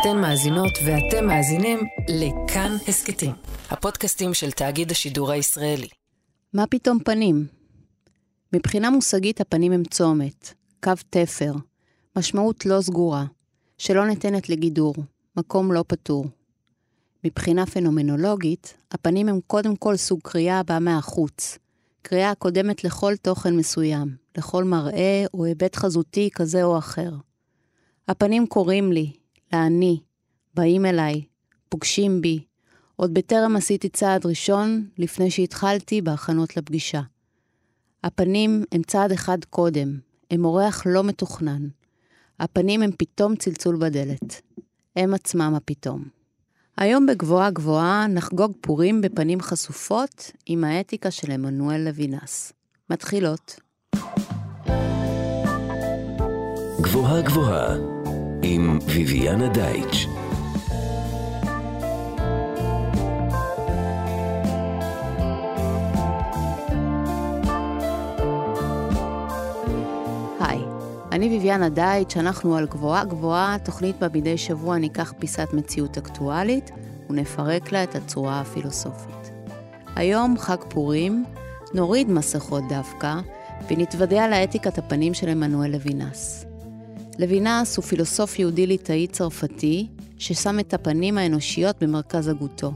אתן מאזינות ואתם מאזינים לכאן הסכתים, הפודקאסטים של תאגיד השידור הישראלי. מה פתאום פנים? מבחינה מושגית הפנים הם צומת, קו תפר, משמעות לא סגורה, שלא ניתנת לגידור, מקום לא פתור. מבחינה פנומנולוגית, הפנים הם קודם כל סוג קריאה הבאה מהחוץ, קריאה הקודמת לכל תוכן מסוים, לכל מראה או היבט חזותי כזה או אחר. הפנים קוראים לי, לאני, באים אליי, פוגשים בי, עוד בטרם עשיתי צעד ראשון לפני שהתחלתי בהכנות לפגישה. הפנים הם צעד אחד קודם, הם אורח לא מתוכנן. הפנים הם פתאום צלצול בדלת. הם עצמם הפתאום. היום בגבוהה גבוהה נחגוג פורים בפנים חשופות עם האתיקה של עמנואל לוינס. מתחילות. גבוהה גבוהה עם ויviana דייטש. היי, אני ויviana דייטש, אנחנו על גבוהה גבוהה, תוכנית בה מדי שבוע ניקח פיסת מציאות אקטואלית ונפרק לה את הצורה הפילוסופית. היום חג פורים, נוריד מסכות דווקא, ונתוודע לאתיקת הפנים של עמנואל לוינס. לוינס הוא פילוסוף יהודי ליטאי צרפתי, ששם את הפנים האנושיות במרכז הגותו.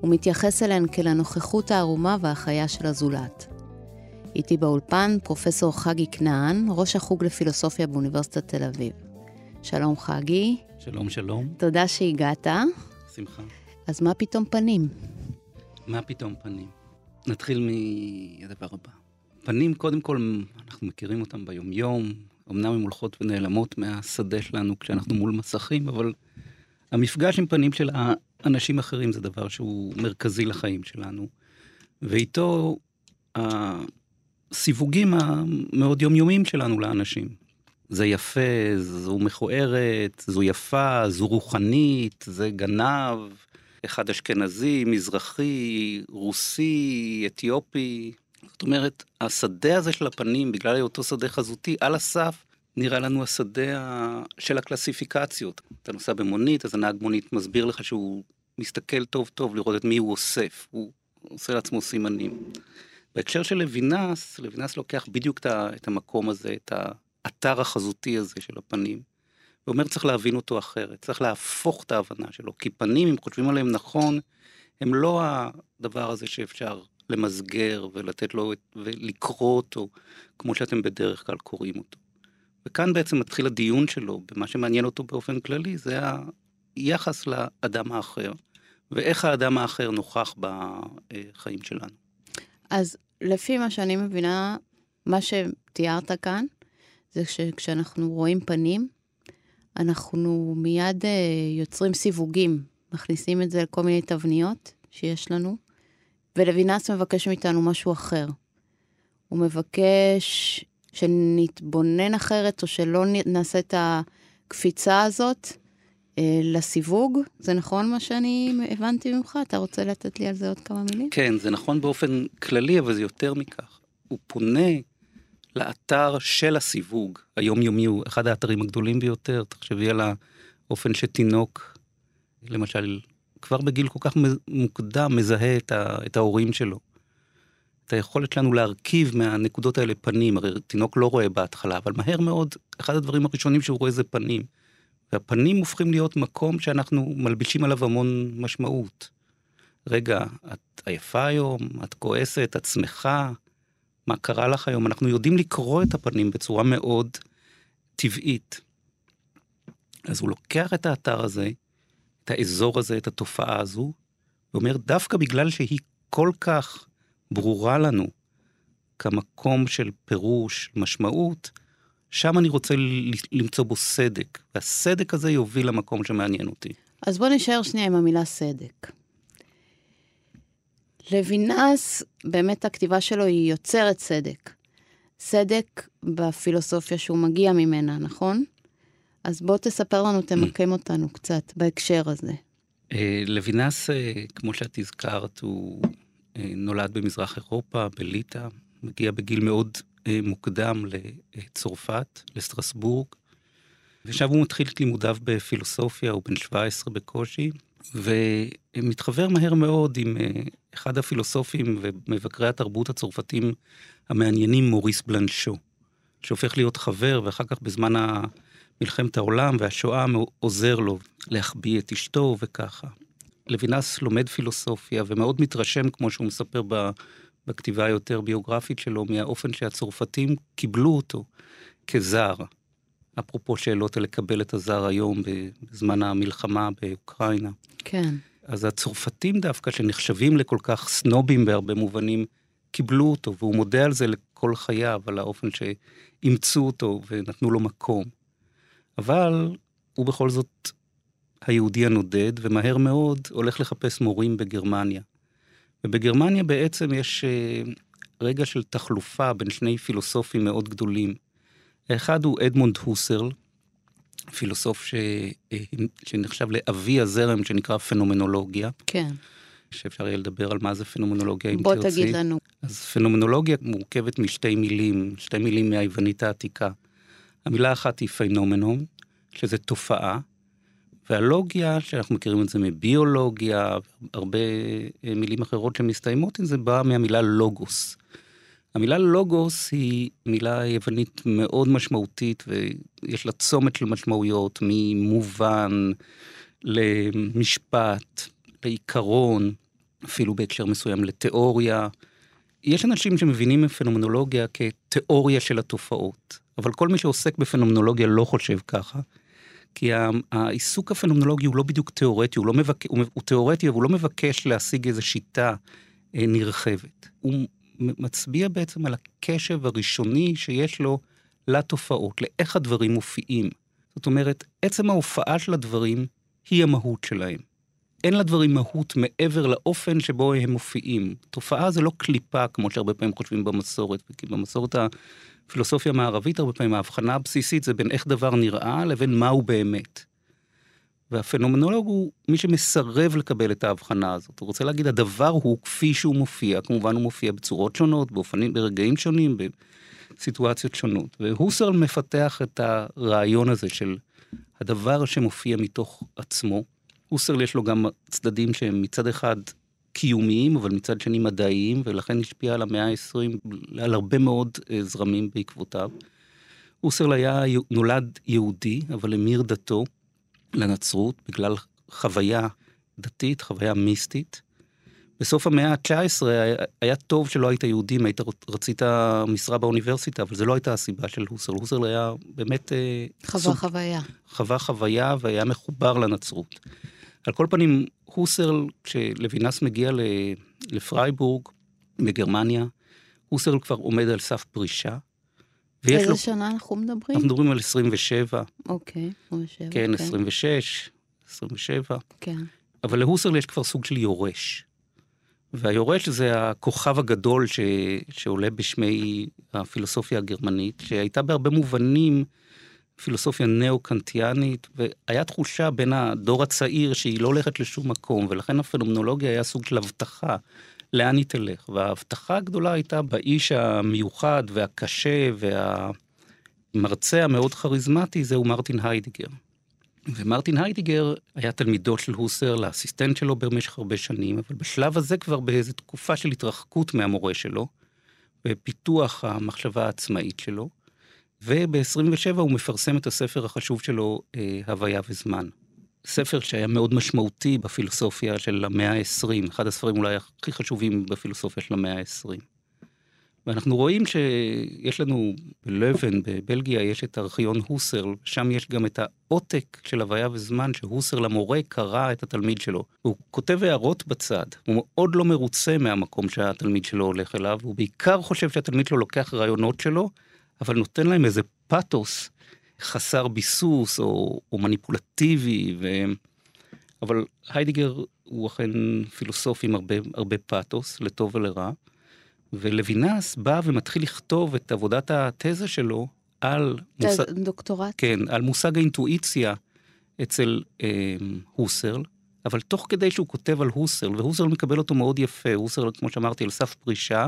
הוא מתייחס אליהן כאל הנוכחות הערומה והחיה של הזולת. איתי באולפן פרופסור חגי כנען, ראש החוג לפילוסופיה באוניברסיטת תל אביב. שלום חגי. שלום, שלום. תודה שהגעת. שמחה. אז מה פתאום פנים? מה פתאום פנים? נתחיל מהדבר הבא. פנים, קודם כל, אנחנו מכירים אותם ביומיום, אמנם הן הולכות ונעלמות מהשדה שלנו כשאנחנו מול מסכים, אבל המפגש עם פנים של אנשים אחרים זה דבר שהוא מרכזי לחיים שלנו, ואיתו הסיווגים המאוד יומיומיים שלנו לאנשים. זה יפה, זו מכוערת, זו יפה, זו רוחנית, זה גנב, אחד אשכנזי, מזרחי, רוסי, אתיופי. זאת אומרת, השדה הזה של הפנים, בגלל היותו שדה חזותי, על הסף, נראה לנו השדה של הקלסיפיקציות. אתה נוסע במונית, אז הנהג מונית מסביר לך שהוא מסתכל טוב טוב לראות את מי הוא אוסף, הוא עושה לעצמו סימנים. בהקשר של לוינס, לוינס לוקח בדיוק את המקום הזה, את האתר החזותי הזה של הפנים. ואומר צריך להבין אותו אחרת, צריך להפוך את ההבנה שלו, כי פנים, אם חושבים עליהם נכון, הם לא הדבר הזה שאפשר למסגר ולתת לו, ולקרוא אותו, כמו שאתם בדרך כלל קוראים אותו. וכאן בעצם מתחיל הדיון שלו, במה שמעניין אותו באופן כללי, זה היחס לאדם האחר, ואיך האדם האחר נוכח בחיים שלנו. אז לפי מה שאני מבינה, מה שתיארת כאן, זה שכשאנחנו רואים פנים, אנחנו מיד uh, יוצרים סיווגים, מכניסים את זה לכל מיני תבניות שיש לנו, ולוינס מבקש מאיתנו משהו אחר. הוא מבקש שנתבונן אחרת, או שלא נעשה את הקפיצה הזאת uh, לסיווג. זה נכון מה שאני הבנתי ממך? אתה רוצה לתת לי על זה עוד כמה מילים? כן, זה נכון באופן כללי, אבל זה יותר מכך. הוא פונה לאתר של הסיווג, היומיומי הוא אחד האתרים הגדולים ביותר, תחשבי על האופן שתינוק, למשל, כבר בגיל כל כך מוקדם מזהה את, ה, את ההורים שלו. את היכולת שלנו להרכיב מהנקודות האלה פנים, הרי תינוק לא רואה בהתחלה, אבל מהר מאוד, אחד הדברים הראשונים שהוא רואה זה פנים. והפנים הופכים להיות מקום שאנחנו מלבישים עליו המון משמעות. רגע, את עייפה היום, את כועסת, את שמחה, מה קרה לך היום, אנחנו יודעים לקרוא את הפנים בצורה מאוד טבעית. אז הוא לוקח את האתר הזה, את האזור הזה, את התופעה הזו, ואומר, דווקא בגלל שהיא כל כך ברורה לנו כמקום של פירוש, משמעות, שם אני רוצה למצוא בו סדק, והסדק הזה יוביל למקום שמעניין אותי. אז בוא נשאר שנייה עם המילה סדק. לוינס, באמת הכתיבה שלו היא יוצרת צדק. צדק בפילוסופיה שהוא מגיע ממנה, נכון? אז בוא תספר לנו, תמקם אותנו קצת בהקשר הזה. אה, לוינס, אה, כמו שאת הזכרת, הוא אה, נולד במזרח אירופה, בליטא, מגיע בגיל מאוד מוקדם לצרפת, לסטרסבורג, ושם הוא מתחיל את לימודיו בפילוסופיה, הוא בן 17 בקושי, ומתחבר מהר מאוד עם אחד הפילוסופים ומבקרי התרבות הצרפתים המעניינים, מוריס בלנשו, שהופך להיות חבר, ואחר כך בזמן מלחמת העולם והשואה עוזר לו להחביא את אשתו וככה. לוינס לומד פילוסופיה ומאוד מתרשם, כמו שהוא מספר בכתיבה היותר ביוגרפית שלו, מהאופן שהצרפתים קיבלו אותו כזר. אפרופו שאלות על לקבל את הזר היום בזמן המלחמה באוקראינה. כן. אז הצרפתים דווקא, שנחשבים לכל כך סנובים בהרבה מובנים, קיבלו אותו, והוא מודה על זה לכל חייו, על האופן שאימצו אותו ונתנו לו מקום. אבל הוא בכל זאת היהודי הנודד, ומהר מאוד הולך לחפש מורים בגרמניה. ובגרמניה בעצם יש אה, רגע של תחלופה בין שני פילוסופים מאוד גדולים. האחד הוא אדמונד הוסרל, פילוסוף ש... אה, שנחשב לאבי הזרם שנקרא פנומנולוגיה. כן. שאפשר יהיה לדבר על מה זה פנומנולוגיה, אם תרצי. בוא תגיד לנו. אז פנומנולוגיה מורכבת משתי מילים, שתי מילים מהיוונית העתיקה. המילה האחת היא פנומנום, שזה תופעה, והלוגיה, שאנחנו מכירים את זה מביולוגיה, הרבה אה, מילים אחרות שמסתיימות עם זה, באה מהמילה לוגוס. המילה לוגוס היא מילה יוונית מאוד משמעותית, ויש לה צומת של משמעויות, ממובן למשפט, לעיקרון, אפילו בהקשר מסוים לתיאוריה. יש אנשים שמבינים בפנומנולוגיה כתיאוריה של התופעות, אבל כל מי שעוסק בפנומנולוגיה לא חושב ככה. כי העיסוק הפנומנולוגי הוא לא בדיוק תיאורטי, הוא, לא מבק... הוא, הוא תיאורטי, אבל הוא לא מבקש להשיג איזו שיטה אה, נרחבת. הוא מצביע בעצם על הקשב הראשוני שיש לו לתופעות, לאיך הדברים מופיעים. זאת אומרת, עצם ההופעה של הדברים היא המהות שלהם. אין לדברים מהות מעבר לאופן שבו הם מופיעים. תופעה זה לא קליפה, כמו שהרבה פעמים חושבים במסורת, כי במסורת הפילוסופיה המערבית, הרבה פעמים ההבחנה הבסיסית זה בין איך דבר נראה לבין מהו באמת. והפנומנולוג הוא מי שמסרב לקבל את ההבחנה הזאת. הוא רוצה להגיד, הדבר הוא כפי שהוא מופיע, כמובן הוא מופיע בצורות שונות, באופנים, ברגעים שונים, בסיטואציות שונות. והוסרל מפתח את הרעיון הזה של הדבר שמופיע מתוך עצמו. הוסרל יש לו גם צדדים שהם מצד אחד קיומיים, אבל מצד שני מדעיים, ולכן השפיע על המאה ה-20, על הרבה מאוד אה, זרמים בעקבותיו. הוסרל היה, נולד יהודי, אבל המיר דתו לנצרות בגלל חוויה דתית, חוויה מיסטית. בסוף המאה ה-19 היה, טוב שלא היית יהודי, היית רצית משרה באוניברסיטה, אבל זו לא הייתה הסיבה של הוסרל. הוסרל היה באמת... אה, חווה סוג, חוויה. חווה חוויה והיה מחובר לנצרות. על כל פנים, הוסרל, כשלוינס מגיע לפרייבורג, בגרמניה, הוסרל כבר עומד על סף פרישה. איזה לו... שנה אנחנו מדברים? אנחנו מדברים על 27. אוקיי, 27. כן, okay. 26, 27. כן. אבל להוסרל יש כבר סוג של יורש. והיורש זה הכוכב הגדול ש... שעולה בשמי הפילוסופיה הגרמנית, שהייתה בהרבה מובנים פילוסופיה נאו-קנטיאנית, והיה תחושה בין הדור הצעיר שהיא לא הולכת לשום מקום, ולכן הפנומנולוגיה היה סוג של הבטחה לאן היא תלך. וההבטחה הגדולה הייתה באיש המיוחד והקשה והמרצה המאוד כריזמטי, זהו מרטין היידיגר. ומרטין היידיגר היה תלמידו של הוסר, לאסיסטנט שלו במשך הרבה שנים, אבל בשלב הזה כבר באיזו תקופה של התרחקות מהמורה שלו, ופיתוח המחשבה העצמאית שלו. וב-27 הוא מפרסם את הספר החשוב שלו, אה, הוויה וזמן. ספר שהיה מאוד משמעותי בפילוסופיה של המאה ה-20, אחד הספרים אולי הכי חשובים בפילוסופיה של המאה ה-20. ואנחנו רואים שיש לנו בלבן, בבלגיה, יש את ארכיון הוסרל, שם יש גם את העותק של הוויה וזמן, שהוסרל המורה קרא את התלמיד שלו. הוא כותב הערות בצד, הוא מאוד לא מרוצה מהמקום שהתלמיד שלו הולך אליו, הוא בעיקר חושב שהתלמיד שלו לוקח רעיונות שלו, אבל נותן להם איזה פאתוס חסר ביסוס או, או מניפולטיבי, ו... אבל היידיגר הוא אכן פילוסוף עם הרבה, הרבה פאתוס, לטוב ולרע, ולוינס בא ומתחיל לכתוב את עבודת התזה שלו על... מושג... דוקטורט? כן, על מושג האינטואיציה אצל אה, הוסרל, אבל תוך כדי שהוא כותב על הוסרל, והוסרל מקבל אותו מאוד יפה, הוסרל, כמו שאמרתי, על סף פרישה,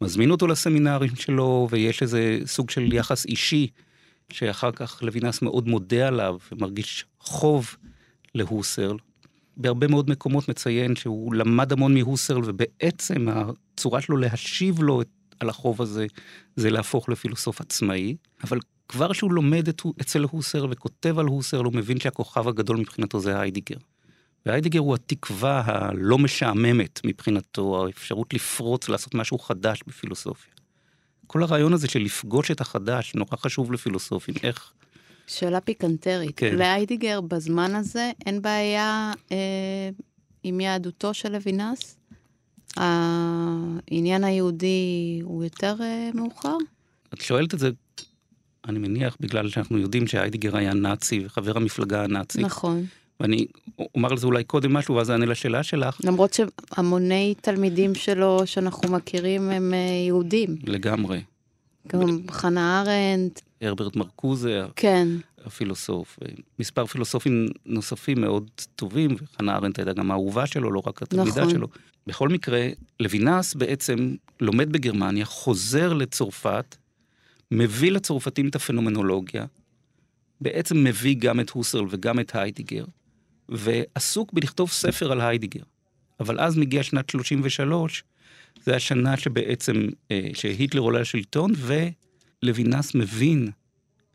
מזמין אותו לסמינרים שלו, ויש איזה סוג של יחס אישי שאחר כך לוינס מאוד מודה עליו ומרגיש חוב להוסרל. בהרבה מאוד מקומות מציין שהוא למד המון מהוסרל, ובעצם הצורה שלו להשיב לו על החוב הזה, זה להפוך לפילוסוף עצמאי. אבל כבר שהוא לומד את, אצל הוסרל וכותב על הוסרל, הוא מבין שהכוכב הגדול מבחינתו זה היידיגר. והיידיגר הוא התקווה הלא משעממת מבחינתו, האפשרות לפרוץ, לעשות משהו חדש בפילוסופיה. כל הרעיון הזה של לפגוש את החדש, נורא חשוב לפילוסופים, איך... שאלה פיקנטרית. כן. להיידיגר בזמן הזה אין בעיה אה, עם יהדותו של לוינס? העניין היהודי הוא יותר אה, מאוחר? את שואלת את זה, אני מניח, בגלל שאנחנו יודעים שהיידיגר היה נאצי וחבר המפלגה הנאצית. נכון. ואני אומר על זה אולי קודם משהו, ואז אענה לשאלה שלך. למרות שהמוני תלמידים שלו שאנחנו מכירים הם אה, יהודים. לגמרי. גם חנה ארנדט. הרברט מרקוזה. כן. הפילוסוף. מספר פילוסופים נוספים מאוד טובים, וחנה ארנדט הייתה גם האהובה שלו, לא רק התלמידה נכון. שלו. בכל מקרה, לוינס בעצם לומד בגרמניה, חוזר לצרפת, מביא לצרפתים את הפנומנולוגיה, בעצם מביא גם את הוסרל וגם את היידיגר, ועסוק בלכתוב ספר על היידיגר. אבל אז מגיעה שנת 33, זה השנה שבעצם, אה, שהיטלר עולה לשלטון, ולוינס מבין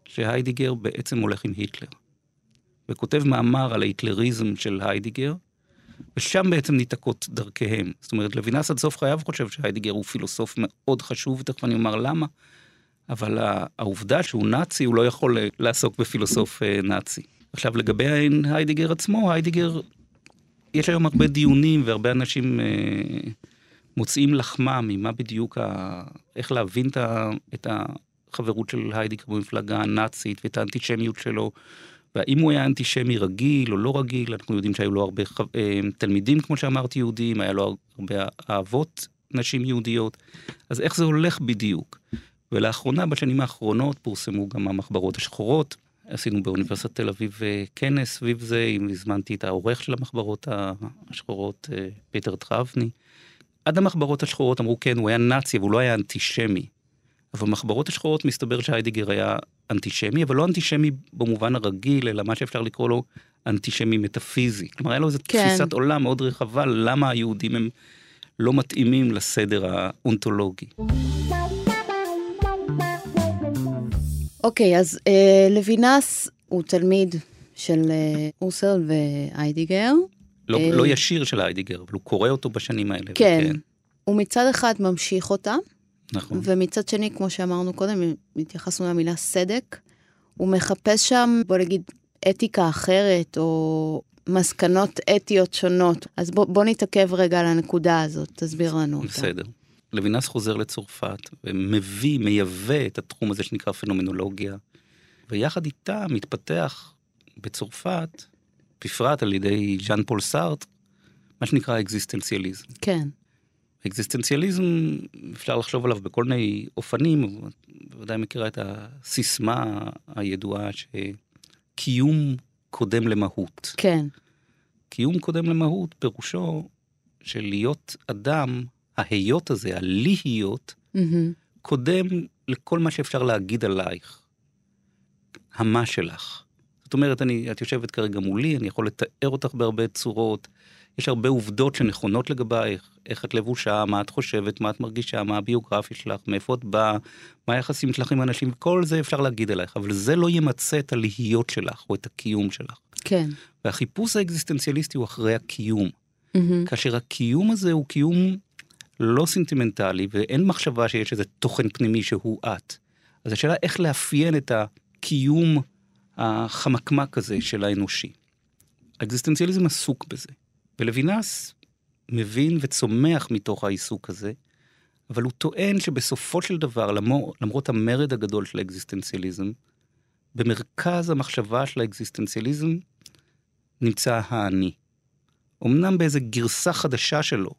שהיידיגר בעצם הולך עם היטלר. וכותב מאמר על ההיטלריזם של היידיגר, ושם בעצם ניתקות דרכיהם. זאת אומרת, לוינס עד סוף חייו חושב שהיידיגר הוא פילוסוף מאוד חשוב, ותכף אני אומר למה, אבל העובדה שהוא נאצי, הוא לא יכול לעסוק בפילוסוף אה, נאצי. עכשיו, לגבי היידיגר עצמו, היידיגר, יש היום הרבה דיונים והרבה אנשים אה, מוצאים לחמם ממה בדיוק, ה... איך להבין את החברות של היידיגר במפלגה הנאצית ואת האנטישמיות שלו. והאם הוא היה אנטישמי רגיל או לא רגיל, אנחנו יודעים שהיו לו הרבה אה, תלמידים, כמו שאמרתי, יהודים, היה לו הרבה אהבות נשים יהודיות, אז איך זה הולך בדיוק? ולאחרונה, בשנים האחרונות, פורסמו גם המחברות השחורות. עשינו באוניברסיטת תל אביב אה, כנס סביב זה, הזמנתי את העורך של המחברות השחורות, אה, פיטר טראבני. עד המחברות השחורות אמרו, כן, הוא היה נאצי, אבל הוא לא היה אנטישמי. אבל במחברות השחורות מסתבר שהיידיגר היה אנטישמי, אבל לא אנטישמי במובן הרגיל, אלא מה שאפשר לקרוא לו אנטישמי מטאפיזי. כלומר, היה לו איזו כן. תפיסת עולם מאוד רחבה, למה היהודים הם לא מתאימים לסדר האונתולוגי. אוקיי, אז אה, לוינס הוא תלמיד של אה, אוסל ואיידיגר. לא, אה, לא ישיר של איידיגר, אבל הוא קורא אותו בשנים האלה. כן. וכן. הוא מצד אחד ממשיך אותה, נכון. ומצד שני, כמו שאמרנו קודם, התייחסנו למילה סדק, הוא מחפש שם, בוא נגיד, אתיקה אחרת, או מסקנות אתיות שונות. אז בוא, בוא נתעכב רגע על הנקודה הזאת, תסביר לנו אותה. בסדר. לוינס חוזר לצרפת ומביא, מייבא את התחום הזה שנקרא פנומנולוגיה, ויחד איתה מתפתח בצרפת, בפרט על ידי ז'אן פול סארט, מה שנקרא אקזיסטנציאליזם. כן. אקזיסטנציאליזם, אפשר לחשוב עליו בכל מיני אופנים, בוודאי מכירה את הסיסמה הידועה שקיום קודם למהות. כן. קיום קודם למהות פירושו של להיות אדם ההיות הזה, הלהיות, mm-hmm. קודם לכל מה שאפשר להגיד עלייך. המה שלך. זאת אומרת, אני, את יושבת כרגע מולי, אני יכול לתאר אותך בהרבה צורות. יש הרבה עובדות שנכונות לגבייך, איך את לבושה, מה את חושבת, מה את מרגישה, מה הביוגרפיה שלך, מאיפה את באה, מה היחסים שלך עם אנשים, כל זה אפשר להגיד עלייך, אבל זה לא ימצה את הלהיות שלך או את הקיום שלך. כן. והחיפוש האקזיסטנציאליסטי הוא אחרי הקיום. Mm-hmm. כאשר הקיום הזה הוא קיום לא סנטימנטלי, ואין מחשבה שיש איזה תוכן פנימי שהוא את. אז השאלה איך לאפיין את הקיום החמקמק הזה של האנושי. האקזיסטנציאליזם עסוק בזה. ולוינס מבין וצומח מתוך העיסוק הזה, אבל הוא טוען שבסופו של דבר, למרות, למרות המרד הגדול של האקזיסטנציאליזם, במרכז המחשבה של האקזיסטנציאליזם נמצא האני. אמנם באיזה גרסה חדשה שלו,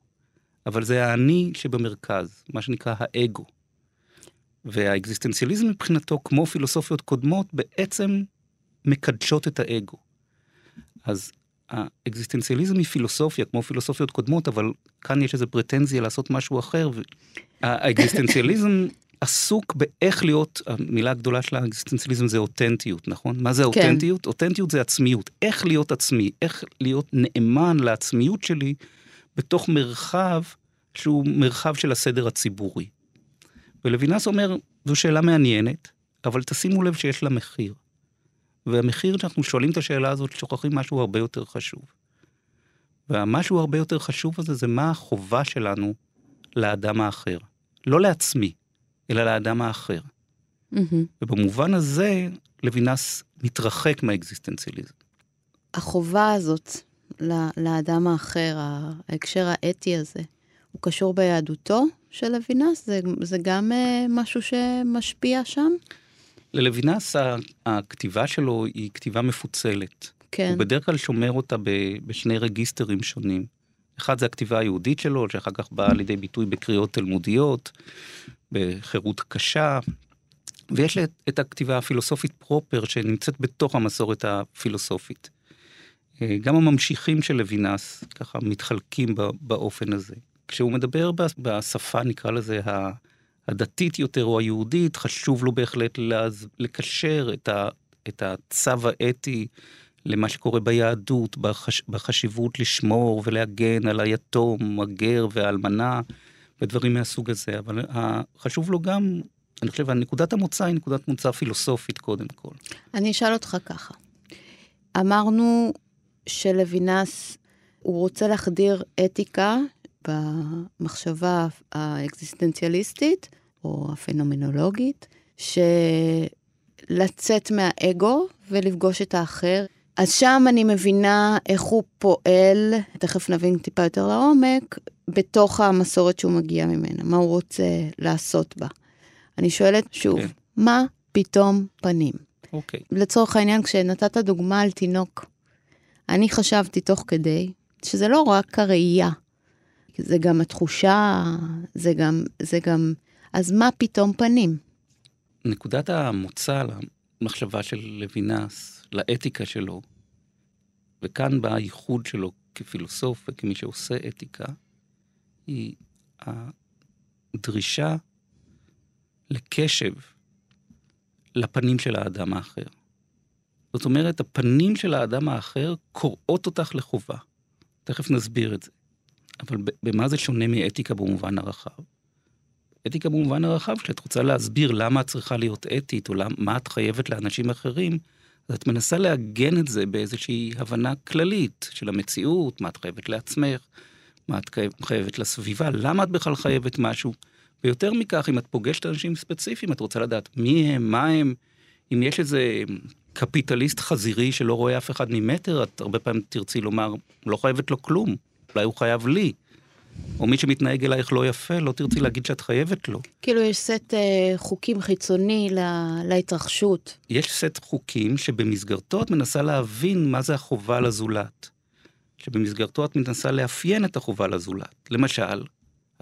אבל זה האני שבמרכז, מה שנקרא האגו. והאקזיסטנציאליזם מבחינתו, כמו פילוסופיות קודמות, בעצם מקדשות את האגו. אז האקזיסטנציאליזם היא פילוסופיה, כמו פילוסופיות קודמות, אבל כאן יש איזו פרטנזיה לעשות משהו אחר. האקזיסטנציאליזם עסוק באיך להיות, המילה הגדולה של האקזיסטנציאליזם זה אותנטיות, נכון? מה זה אותנטיות? כן. אותנטיות זה עצמיות. איך להיות עצמי, איך להיות נאמן לעצמיות שלי בתוך מרחב שהוא מרחב של הסדר הציבורי. ולוינס אומר, זו שאלה מעניינת, אבל תשימו לב שיש לה מחיר. והמחיר שאנחנו שואלים את השאלה הזאת, שוכחים משהו הרבה יותר חשוב. והמשהו הרבה יותר חשוב הזה זה מה החובה שלנו לאדם האחר. לא לעצמי, אלא לאדם האחר. Mm-hmm. ובמובן הזה, לוינס מתרחק מהאקזיסטנציאליזם. החובה הזאת לאדם האחר, ההקשר האתי הזה, הוא קשור ביהדותו של לוינס? זה, זה גם uh, משהו שמשפיע שם? ללוינס הכתיבה שלו היא כתיבה מפוצלת. כן. הוא בדרך כלל שומר אותה בשני רגיסטרים שונים. אחד זה הכתיבה היהודית שלו, שאחר כך באה לידי ביטוי בקריאות תלמודיות, בחירות קשה, ויש את הכתיבה הפילוסופית פרופר שנמצאת בתוך המסורת הפילוסופית. אה, גם הממשיכים של לוינס ככה מתחלקים באופן הזה. כשהוא מדבר בשפה, נקרא לזה, הדתית יותר או היהודית, חשוב לו בהחלט לקשר את, ה, את הצו האתי למה שקורה ביהדות, בחש, בחשיבות לשמור ולהגן על היתום, הגר והאלמנה ודברים מהסוג הזה. אבל חשוב לו גם, אני חושב, נקודת המוצא היא נקודת מוצא פילוסופית קודם כל. אני אשאל אותך ככה. אמרנו שלוינס, הוא רוצה להחדיר אתיקה במחשבה האקזיסטנציאליסטית, או הפנומנולוגית, שלצאת מהאגו ולפגוש את האחר. אז שם אני מבינה איך הוא פועל, תכף נבין טיפה יותר לעומק, בתוך המסורת שהוא מגיע ממנה, מה הוא רוצה לעשות בה. אני שואלת שוב, okay. כן. מה פתאום פנים? אוקיי. Okay. לצורך העניין, כשנתת דוגמה על תינוק, אני חשבתי תוך כדי שזה לא רק הראייה, זה גם התחושה, זה גם, זה גם, אז מה פתאום פנים? נקודת המוצא למחשבה של לוינס, לאתיקה שלו, וכאן בא הייחוד שלו כפילוסוף וכמי שעושה אתיקה, היא הדרישה לקשב לפנים של האדם האחר. זאת אומרת, הפנים של האדם האחר קוראות אותך לחובה. תכף נסביר את זה. אבל במה זה שונה מאתיקה במובן הרחב? אתיקה במובן הרחב, כשאת רוצה להסביר למה את צריכה להיות אתית, או מה את חייבת לאנשים אחרים, אז את מנסה לעגן את זה באיזושהי הבנה כללית של המציאות, מה את חייבת לעצמך, מה את חייבת לסביבה, למה את בכלל חייבת משהו. ויותר מכך, אם את פוגשת אנשים ספציפיים, את רוצה לדעת מי הם, מה הם, אם יש איזה קפיטליסט חזירי שלא רואה אף אחד ממטר, את הרבה פעמים תרצי לומר, לא חייבת לו כלום. אולי הוא חייב לי. או מי שמתנהג אלייך לא יפה, לא תרצי להגיד שאת חייבת לו. כאילו יש סט אה, חוקים חיצוני לה, להתרחשות. יש סט חוקים שבמסגרתו את מנסה להבין מה זה החובה לזולת. שבמסגרתו את מנסה לאפיין את החובה לזולת. למשל,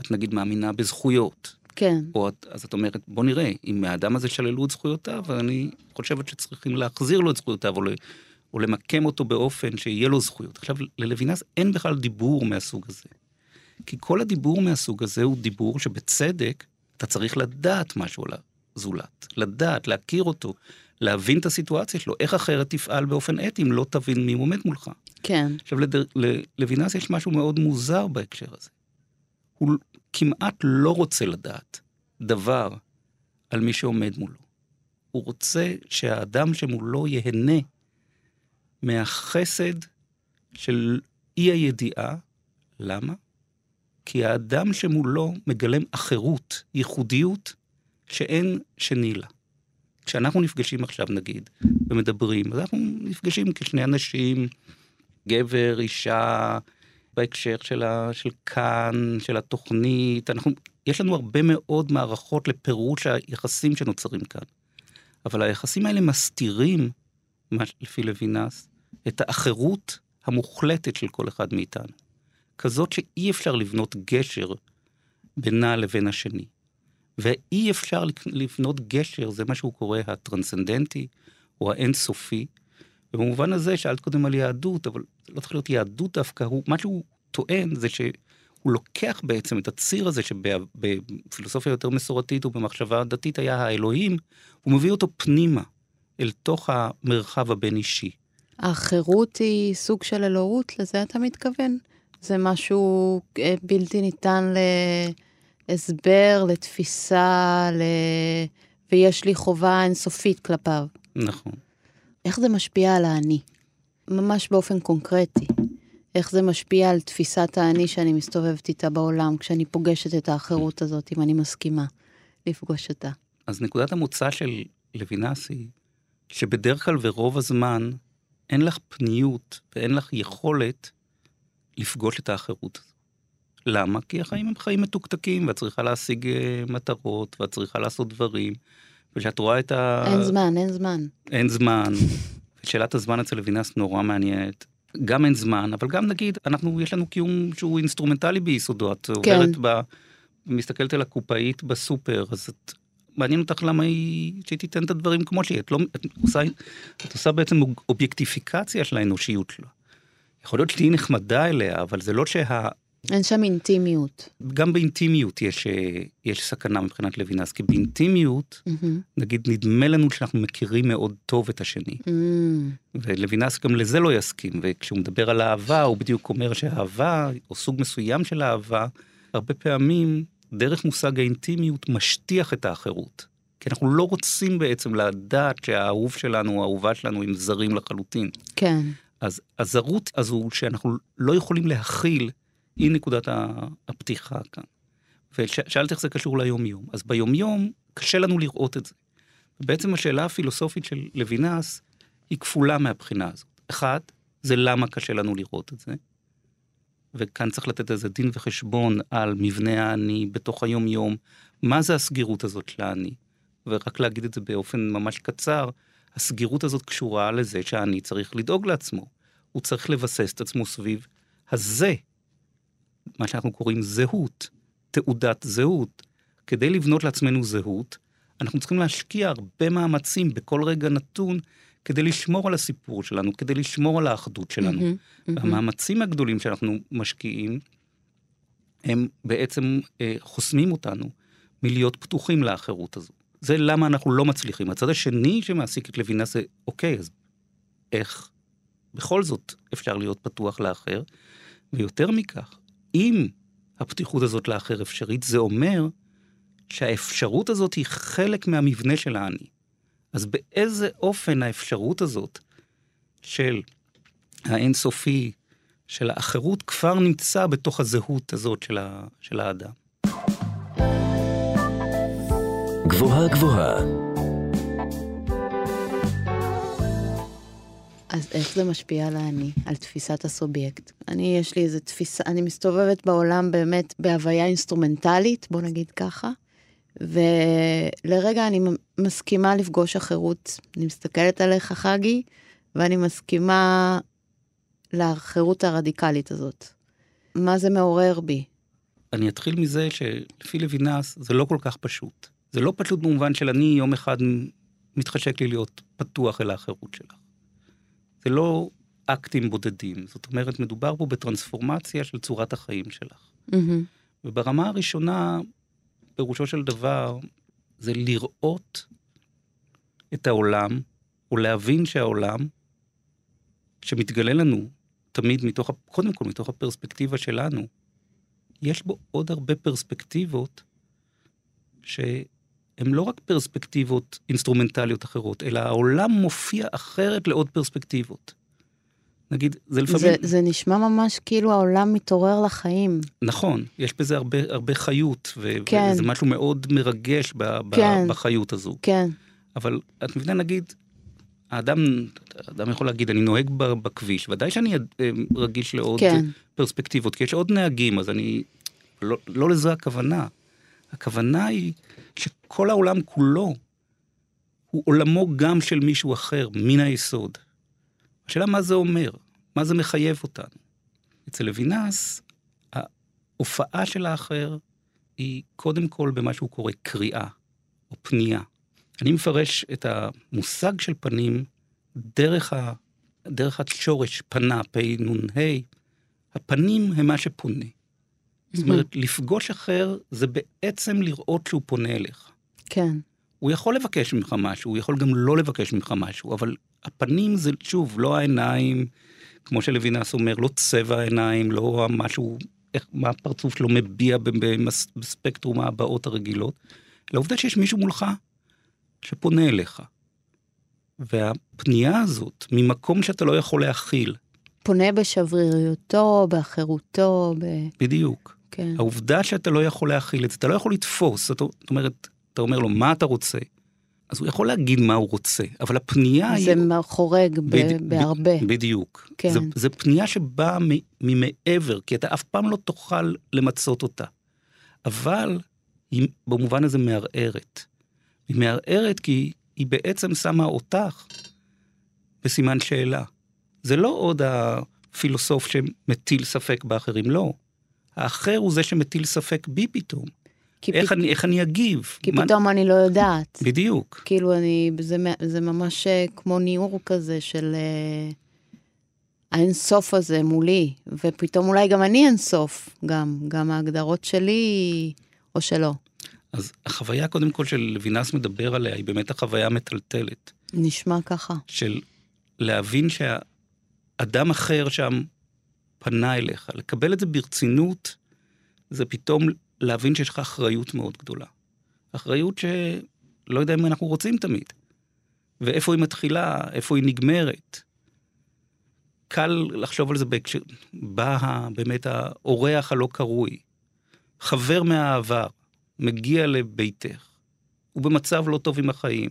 את נגיד מאמינה בזכויות. כן. או אז את אומרת, בוא נראה, אם מהאדם הזה שללו את זכויותיו, אני חושבת שצריכים להחזיר לו את זכויותיו, או או למקם אותו באופן שיהיה לו זכויות. עכשיו, ללוינס אין בכלל דיבור מהסוג הזה. כי כל הדיבור מהסוג הזה הוא דיבור שבצדק אתה צריך לדעת משהו על הזולת. לדעת, להכיר אותו, להבין את הסיטואציה שלו, איך אחרת תפעל באופן אתי אם לא תבין מי עומד מולך. כן. עכשיו, לוינס יש משהו מאוד מוזר בהקשר הזה. הוא כמעט לא רוצה לדעת דבר על מי שעומד מולו. הוא רוצה שהאדם שמולו ייהנה מהחסד של אי הידיעה. למה? כי האדם שמולו מגלם אחרות, ייחודיות, שאין שני לה. כשאנחנו נפגשים עכשיו, נגיד, ומדברים, אז אנחנו נפגשים כשני אנשים, גבר, אישה, בהקשר של, ה, של כאן, של התוכנית, אנחנו, יש לנו הרבה מאוד מערכות לפירוש היחסים שנוצרים כאן. אבל היחסים האלה מסתירים, לפי לוינס, את האחרות המוחלטת של כל אחד מאיתנו. כזאת שאי אפשר לבנות גשר בינה לבין השני. ואי אפשר לבנות גשר, זה מה שהוא קורא הטרנסצנדנטי, או האינסופי. ובמובן הזה, שאלת קודם על יהדות, אבל לא צריך להיות יהדות דווקא, הוא, מה שהוא טוען זה שהוא הוא לוקח בעצם את הציר הזה שבפילוסופיה יותר מסורתית ובמחשבה דתית היה האלוהים, הוא מביא אותו פנימה, אל תוך המרחב הבין-אישי. החירות היא סוג של אלוהות, לזה אתה מתכוון? זה משהו אה, בלתי ניתן להסבר, לתפיסה, ל... ויש לי חובה אינסופית כלפיו. נכון. איך זה משפיע על האני? ממש באופן קונקרטי. איך זה משפיע על תפיסת האני שאני מסתובבת איתה בעולם, כשאני פוגשת את האחרות הזאת, אם אני מסכימה לפגוש אותה. אז נקודת המוצא של לוינס היא שבדרך כלל ורוב הזמן אין לך פניות ואין לך יכולת לפגוש את האחרות. למה? כי החיים הם חיים מתוקתקים, ואת צריכה להשיג אה, מטרות, ואת צריכה לעשות דברים, וכשאת רואה את ה... אין זמן, אין זמן. אין זמן. שאלת הזמן אצל לוינס נורא מעניינת. גם אין זמן, אבל גם נגיד, אנחנו, יש לנו קיום שהוא אינסטרומנטלי ביסודו. את כן. עוברת ב... מסתכלת על הקופאית בסופר, אז את... מעניין אותך למה היא, שהיא תיתן את הדברים כמו שהיא, את לא, את עושה, את עושה בעצם אובייקטיפיקציה של האנושיות שלה. יכול להיות שתהיי נחמדה אליה, אבל זה לא שה... אין שם אינטימיות. גם באינטימיות יש, אה, יש סכנה מבחינת לוינס, כי באינטימיות, mm-hmm. נגיד, נדמה לנו שאנחנו מכירים מאוד טוב את השני. Mm-hmm. ולוינס גם לזה לא יסכים, וכשהוא מדבר על אהבה, הוא בדיוק אומר שאהבה, או סוג מסוים של אהבה, הרבה פעמים, דרך מושג האינטימיות, משטיח את האחרות. כי אנחנו לא רוצים בעצם לדעת שהאהוב שלנו, האהובה שלנו, הם זרים לחלוטין. כן. אז הזרות הזו שאנחנו לא יכולים להכיל, היא נקודת הפתיחה כאן. ושאלת איך זה קשור ליומיום. אז ביומיום קשה לנו לראות את זה. ובעצם השאלה הפילוסופית של לוינס היא כפולה מהבחינה הזאת. אחד, זה למה קשה לנו לראות את זה. וכאן צריך לתת איזה דין וחשבון על מבנה האני בתוך היומיום, מה זה הסגירות הזאת של האני. ורק להגיד את זה באופן ממש קצר, הסגירות הזאת קשורה לזה שהאני צריך לדאוג לעצמו. הוא צריך לבסס את עצמו סביב הזה, מה שאנחנו קוראים זהות, תעודת זהות. כדי לבנות לעצמנו זהות, אנחנו צריכים להשקיע הרבה מאמצים בכל רגע נתון כדי לשמור על הסיפור שלנו, כדי לשמור על האחדות שלנו. Mm-hmm, mm-hmm. והמאמצים הגדולים שאנחנו משקיעים, הם בעצם אה, חוסמים אותנו מלהיות פתוחים לאחרות הזו. זה למה אנחנו לא מצליחים. הצד השני שמעסיק את לוינה זה, אוקיי, אז איך בכל זאת אפשר להיות פתוח לאחר? ויותר מכך, אם הפתיחות הזאת לאחר אפשרית, זה אומר שהאפשרות הזאת היא חלק מהמבנה של האני. אז באיזה אופן האפשרות הזאת של האינסופי, של האחרות, כבר נמצא בתוך הזהות הזאת של, ה, של האדם. גבוהה גבוהה אז איך זה משפיע על האני, על תפיסת הסובייקט? אני, יש לי איזה תפיסה, אני מסתובבת בעולם באמת בהוויה אינסטרומנטלית, בוא נגיד ככה, ולרגע אני מסכימה לפגוש אחרות. אני מסתכלת עליך, חגי, ואני מסכימה לחירות הרדיקלית הזאת. מה זה מעורר בי? אני אתחיל מזה שלפי לוינס זה לא כל כך פשוט. זה לא פשוט במובן של אני יום אחד מתחשק לי להיות פתוח אל האחרות שלך. זה לא אקטים בודדים, זאת אומרת, מדובר פה בטרנספורמציה של צורת החיים שלך. Mm-hmm. וברמה הראשונה, פירושו של דבר, זה לראות את העולם, או להבין שהעולם, שמתגלה לנו תמיד מתוך, קודם כל מתוך הפרספקטיבה שלנו, יש בו עוד הרבה פרספקטיבות שהן לא רק פרספקטיבות אינסטרומנטליות אחרות, אלא העולם מופיע אחרת לעוד פרספקטיבות. נגיד, זה לפעמים... זה, זה נשמע ממש כאילו העולם מתעורר לחיים. נכון, יש בזה הרבה, הרבה חיות, ו- כן. וזה משהו מאוד מרגש ב- כן. בחיות הזו. כן. אבל את מבינה, נגיד, האדם, האדם יכול להגיד, אני נוהג בכביש, ודאי שאני אה, רגיש לעוד כן. פרספקטיבות, כי יש עוד נהגים, אז אני... לא, לא לזה הכוונה. הכוונה היא שכל העולם כולו הוא עולמו גם של מישהו אחר, מן היסוד. השאלה מה זה אומר, מה זה מחייב אותנו. אצל לוינס, ההופעה של האחר היא קודם כל במה שהוא קורא קריאה או פנייה. אני מפרש את המושג של פנים דרך, ה, דרך השורש פנה, פ"נ"ה. הפנים הם מה שפונה. זאת אומרת, לפגוש אחר זה בעצם לראות שהוא פונה אליך. כן. הוא יכול לבקש ממך משהו, הוא יכול גם לא לבקש ממך משהו, אבל הפנים זה, שוב, לא העיניים, כמו שלוינס אומר, לא צבע העיניים, לא משהו, איך, מה הפרצוף שלו מביע בספקטרום ההבעות הרגילות, אלא העובדה שיש מישהו מולך שפונה אליך. והפנייה הזאת, ממקום שאתה לא יכול להכיל, פונה בשבריריותו, באחרותו, ב... בדיוק. כן. העובדה שאתה לא יכול להכיל את זה, אתה לא יכול לתפוס, זאת אומרת, אתה אומר לו, מה אתה רוצה? אז הוא יכול להגיד מה הוא רוצה, אבל הפנייה היא... זה חורג בד- בהרבה. בדיוק. כן. זה, זה פנייה שבאה מ- ממעבר, כי אתה אף פעם לא תוכל למצות אותה. אבל היא במובן הזה מערערת. היא מערערת כי היא בעצם שמה אותך בסימן שאלה. זה לא עוד הפילוסוף שמטיל ספק באחרים, לא. האחר הוא זה שמטיל ספק בי פתאום. איך, פת... אני, איך אני אגיב? כי מה- פתאום אני לא יודעת. בדיוק. כאילו אני, זה, זה ממש אה, כמו ניעור כזה של אה, האינסוף הזה מולי, ופתאום אולי גם אני אינסוף, גם, גם ההגדרות שלי או שלא. אז החוויה קודם כל של לוינס מדבר עליה היא באמת החוויה המטלטלת. נשמע ככה. של להבין שהאדם אחר שם פנה אליך, לקבל את זה ברצינות, זה פתאום להבין שיש לך אחריות מאוד גדולה. אחריות שלא יודע אם אנחנו רוצים תמיד. ואיפה היא מתחילה, איפה היא נגמרת. קל לחשוב על זה בהקשר, בא באמת האורח הלא קרוי, חבר מהעבר, מגיע לביתך, הוא במצב לא טוב עם החיים,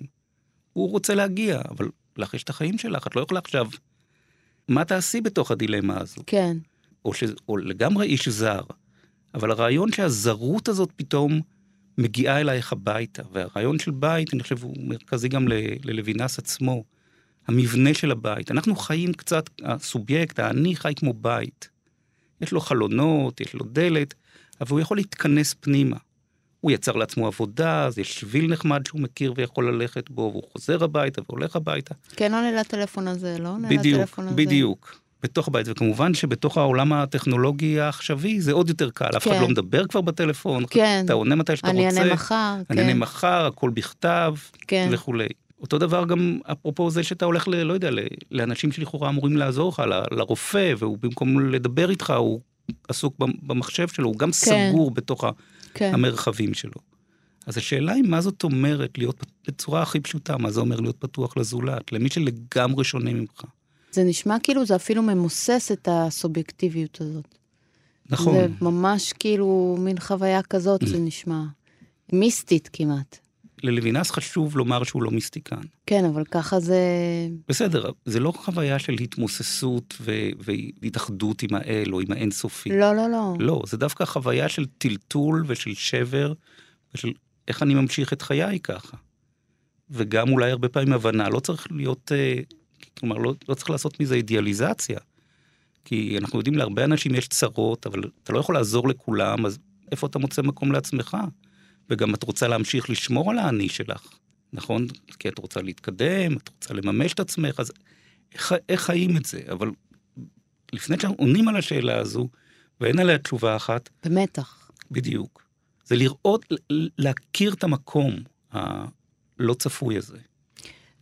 הוא רוצה להגיע, אבל לך יש את החיים שלך, את לא יכולה עכשיו... מה תעשי בתוך הדילמה הזו? כן, או, ש... או לגמרי איש זר, אבל הרעיון שהזרות הזאת פתאום מגיעה אלייך הביתה, והרעיון של בית, אני חושב, הוא מרכזי גם ל... ללוינס עצמו, המבנה של הבית. אנחנו חיים קצת, הסובייקט, האני חי כמו בית. יש לו חלונות, יש לו דלת, אבל הוא יכול להתכנס פנימה. הוא יצר לעצמו עבודה, אז יש שביל נחמד שהוא מכיר ויכול ללכת בו, והוא חוזר הביתה והולך הביתה. כן עונה לטלפון הזה, לא עונה בדיוק, לטלפון הזה. בדיוק. בתוך הבית, וכמובן שבתוך העולם הטכנולוגי העכשווי זה עוד יותר קל, אף אחד כן. לא מדבר כבר בטלפון, כן. אתה עונה מתי שאתה אני רוצה, אענה מחר, אני כן. אענה מחר, הכל בכתב כן. וכולי. אותו דבר גם אפרופו זה שאתה הולך, ל, לא יודע, ל- לאנשים שלכאורה אמורים לעזור לך, ל- לרופא, והוא במקום לדבר איתך, הוא עסוק במ- במחשב שלו, הוא גם כן. סגור בתוך ה- כן. המרחבים שלו. אז השאלה היא מה זאת אומרת להיות בצורה הכי פשוטה, מה זה אומר להיות פתוח לזולת, למי שלגמרי שונה ממך. זה נשמע כאילו זה אפילו ממוסס את הסובייקטיביות הזאת. נכון. זה ממש כאילו מין חוויה כזאת, זה נשמע. מיסטית כמעט. ללוינס חשוב לומר שהוא לא מיסטיקן. כן, אבל ככה זה... בסדר, זה לא חוויה של התמוססות ו- והתאחדות עם האל או עם האינסופי. לא, לא, לא. לא, זה דווקא חוויה של טלטול ושל שבר, ושל איך אני ממשיך את חיי ככה. וגם אולי הרבה פעמים הבנה, לא צריך להיות, אה, כלומר, לא, לא צריך לעשות מזה אידיאליזציה. כי אנחנו יודעים, להרבה אנשים יש צרות, אבל אתה לא יכול לעזור לכולם, אז איפה אתה מוצא מקום לעצמך? וגם את רוצה להמשיך לשמור על האני שלך, נכון? כי את רוצה להתקדם, את רוצה לממש את עצמך, אז איך, איך חיים את זה? אבל לפני שאנחנו עונים על השאלה הזו, ואין עליה תשובה אחת, במתח. בדיוק. זה לראות, להכיר את המקום הלא צפוי הזה.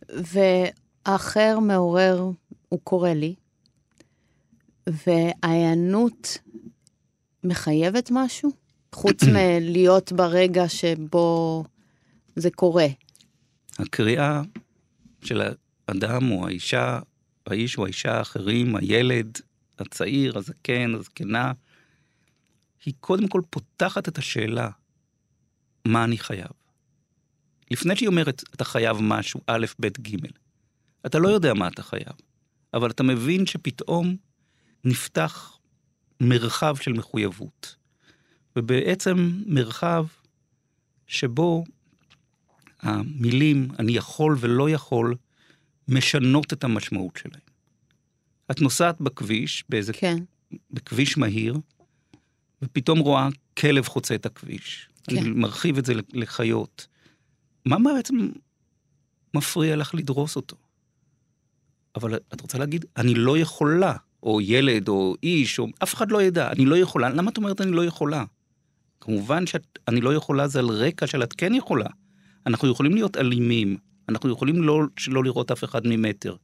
והאחר מעורר, הוא קורא לי, וההיענות מחייבת משהו? חוץ מלהיות ברגע שבו זה קורה. הקריאה של האדם או האישה, האיש או האישה האחרים, הילד, הצעיר, הזקן, הזקנה, היא קודם כל פותחת את השאלה, מה אני חייב? לפני שהיא אומרת, אתה חייב משהו, א', ב', ג', אתה לא יודע מה אתה חייב, אבל אתה מבין שפתאום נפתח מרחב של מחויבות, ובעצם מרחב שבו המילים אני יכול ולא יכול משנות את המשמעות שלהם. את נוסעת בכביש, באיזה, כן, בכביש מהיר, ופתאום רואה כלב חוצה את הכביש. כן. אני מרחיב את זה לחיות. מה בעצם מפריע לך לדרוס אותו? אבל את רוצה להגיד, אני לא יכולה או ילד, או איש, או אף אחד לא ידע, אני לא יכולה. למה את אומרת אני לא יכולה? כמובן שאני לא יכולה זה על רקע של את כן יכולה. אנחנו יכולים להיות אלימים, אנחנו יכולים לא, שלא לראות אף אחד ממטר.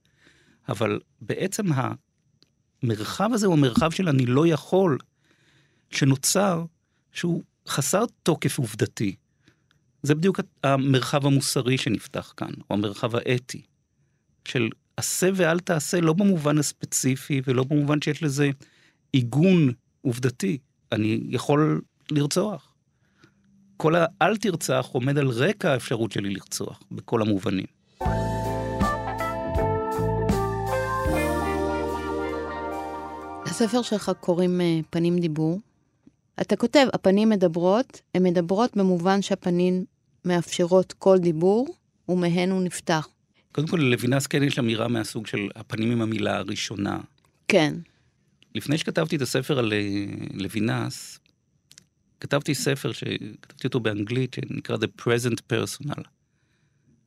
אבל בעצם המרחב הזה הוא המרחב של אני לא יכול, שנוצר, שהוא חסר תוקף עובדתי. זה בדיוק המרחב המוסרי שנפתח כאן, או המרחב האתי, של עשה ואל תעשה, לא במובן הספציפי ולא במובן שיש לזה עיגון עובדתי. אני יכול לרצוח. כל האל תרצח עומד על רקע האפשרות שלי לרצוח, בכל המובנים. לספר שלך קוראים אה, פנים דיבור. אתה כותב, הפנים מדברות, הן מדברות במובן שהפנים מאפשרות כל דיבור, ומהן הוא נפתח. קודם כל, לוינס כן יש אמירה מהסוג של הפנים עם המילה הראשונה. כן. לפני שכתבתי את הספר על אה, לוינס, כתבתי ספר שכתבתי אותו באנגלית, שנקרא The Present Personal,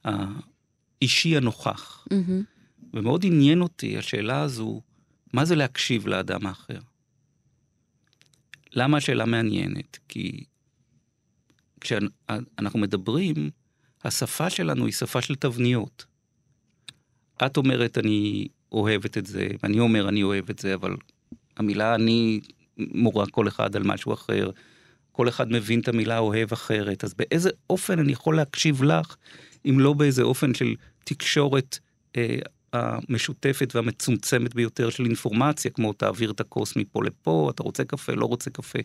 האישי הנוכח. Mm-hmm. ומאוד עניין אותי השאלה הזו, מה זה להקשיב לאדם האחר? למה השאלה מעניינת? כי כשאנחנו מדברים, השפה שלנו היא שפה של תבניות. את אומרת אני אוהבת את זה, ואני אומר אני אוהב את זה, אבל המילה אני מורה כל אחד על משהו אחר. כל אחד מבין את המילה אוהב אחרת, אז באיזה אופן אני יכול להקשיב לך, אם לא באיזה אופן של תקשורת אה, המשותפת והמצומצמת ביותר של אינפורמציה, כמו תעביר את הכוס מפה לפה, אתה רוצה קפה, לא רוצה קפה.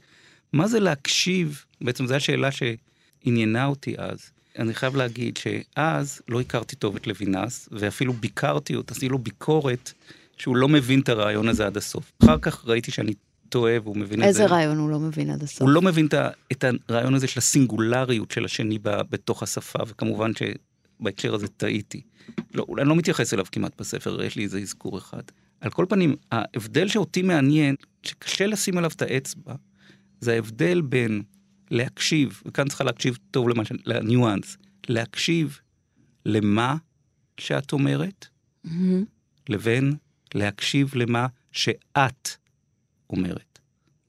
מה זה להקשיב? בעצם זו השאלה שעניינה אותי אז. אני חייב להגיד שאז לא הכרתי טוב את לוינס, ואפילו ביקרתי אותו, עשיתי לו ביקורת שהוא לא מבין את הרעיון הזה עד הסוף. אחר כך ראיתי שאני טועה והוא מבין את זה. איזה רעיון הוא לא מבין עד הסוף? הוא לא מבין את הרעיון הזה של הסינגולריות של השני בתוך השפה, וכמובן שבהקשר הזה טעיתי. לא, אני לא מתייחס אליו כמעט בספר, יש לי איזה אזכור אחד. על כל פנים, ההבדל שאותי מעניין, שקשה לשים עליו את האצבע, זה ההבדל בין להקשיב, וכאן צריכה להקשיב טוב למשל, לניואנס, להקשיב למה שאת אומרת, mm-hmm. לבין להקשיב למה שאת אומרת.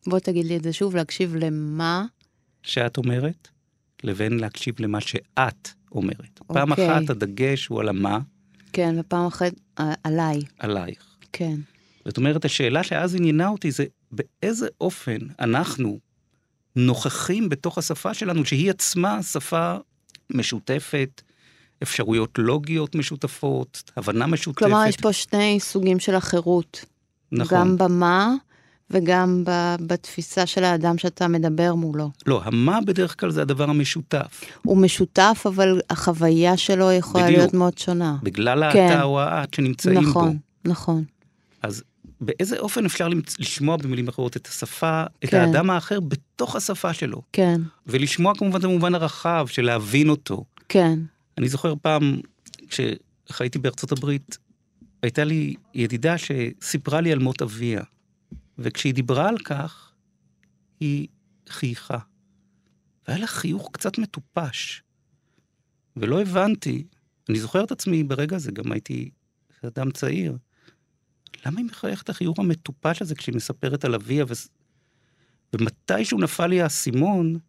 בוא תגיד לי את זה שוב, להקשיב למה? שאת אומרת, לבין להקשיב למה שאת אומרת. אוקיי. פעם אחת הדגש הוא על המה. כן, ופעם אחת עליי. עלייך. כן. זאת אומרת, השאלה שאז עניינה אותי זה באיזה אופן אנחנו נוכחים בתוך השפה שלנו, שהיא עצמה שפה משותפת, אפשרויות לוגיות משותפות, הבנה משותפת. כלומר, יש פה שני סוגים של החירות. נכון. גם במה וגם בתפיסה של האדם שאתה מדבר מולו. לא, המה בדרך כלל זה הדבר המשותף. הוא משותף, אבל החוויה שלו יכולה בדיוק. להיות מאוד שונה. בגלל כן. האתה או האט שנמצאים נכון, בו. נכון, נכון. אז באיזה אופן אפשר לשמוע במילים אחרות את השפה, את כן. האדם האחר בתוך השפה שלו. כן. ולשמוע כמובן את המובן הרחב של להבין אותו. כן. אני זוכר פעם, כשחייתי בארצות הברית, הייתה לי ידידה שסיפרה לי על מות אביה. וכשהיא דיברה על כך, היא חייכה. והיה לה חיוך קצת מטופש. ולא הבנתי, אני זוכר את עצמי ברגע הזה, גם הייתי אדם צעיר. למה היא מחייכת את החיוך המטופש הזה כשהיא מספרת על אביה? ו... ומתישהו נפל לי האסימון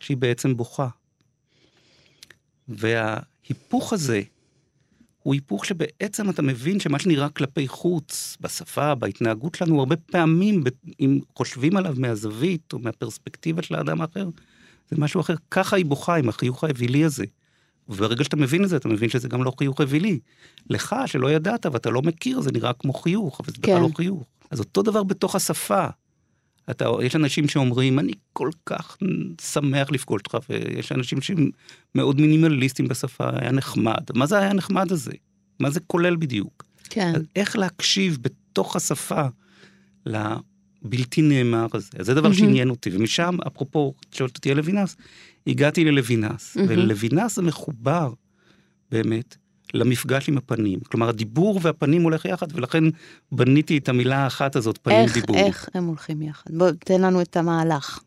שהיא בעצם בוכה. וההיפוך הזה הוא היפוך שבעצם אתה מבין שמה שנראה כלפי חוץ, בשפה, בהתנהגות שלנו, הרבה פעמים, אם חושבים עליו מהזווית או מהפרספקטיבה של האדם האחר, זה משהו אחר. ככה היא בוכה עם החיוך האווילי הזה. וברגע שאתה מבין את זה, אתה מבין שזה גם לא חיוך אווילי. לך, שלא ידעת ואתה לא מכיר, זה נראה כמו חיוך, אבל זה בכלל לא כן. חיוך. אז אותו דבר בתוך השפה. אתה, יש אנשים שאומרים, אני כל כך שמח לפגוש אותך, ויש אנשים שהם מאוד מינימליסטים בשפה, היה נחמד. מה זה היה נחמד הזה? מה זה כולל בדיוק? כן. איך להקשיב בתוך השפה לבלתי נאמר הזה? אז זה דבר mm-hmm. שעניין אותי, ומשם, אפרופו, שואלת אותי על לוינס, הגעתי ללוינס, mm-hmm. ולוינס זה מחובר, באמת, למפגש עם הפנים. כלומר, הדיבור והפנים הולך יחד, ולכן בניתי את המילה האחת הזאת, פנים איך, דיבור. איך הם הולכים יחד? בוא, תן לנו את המהלך.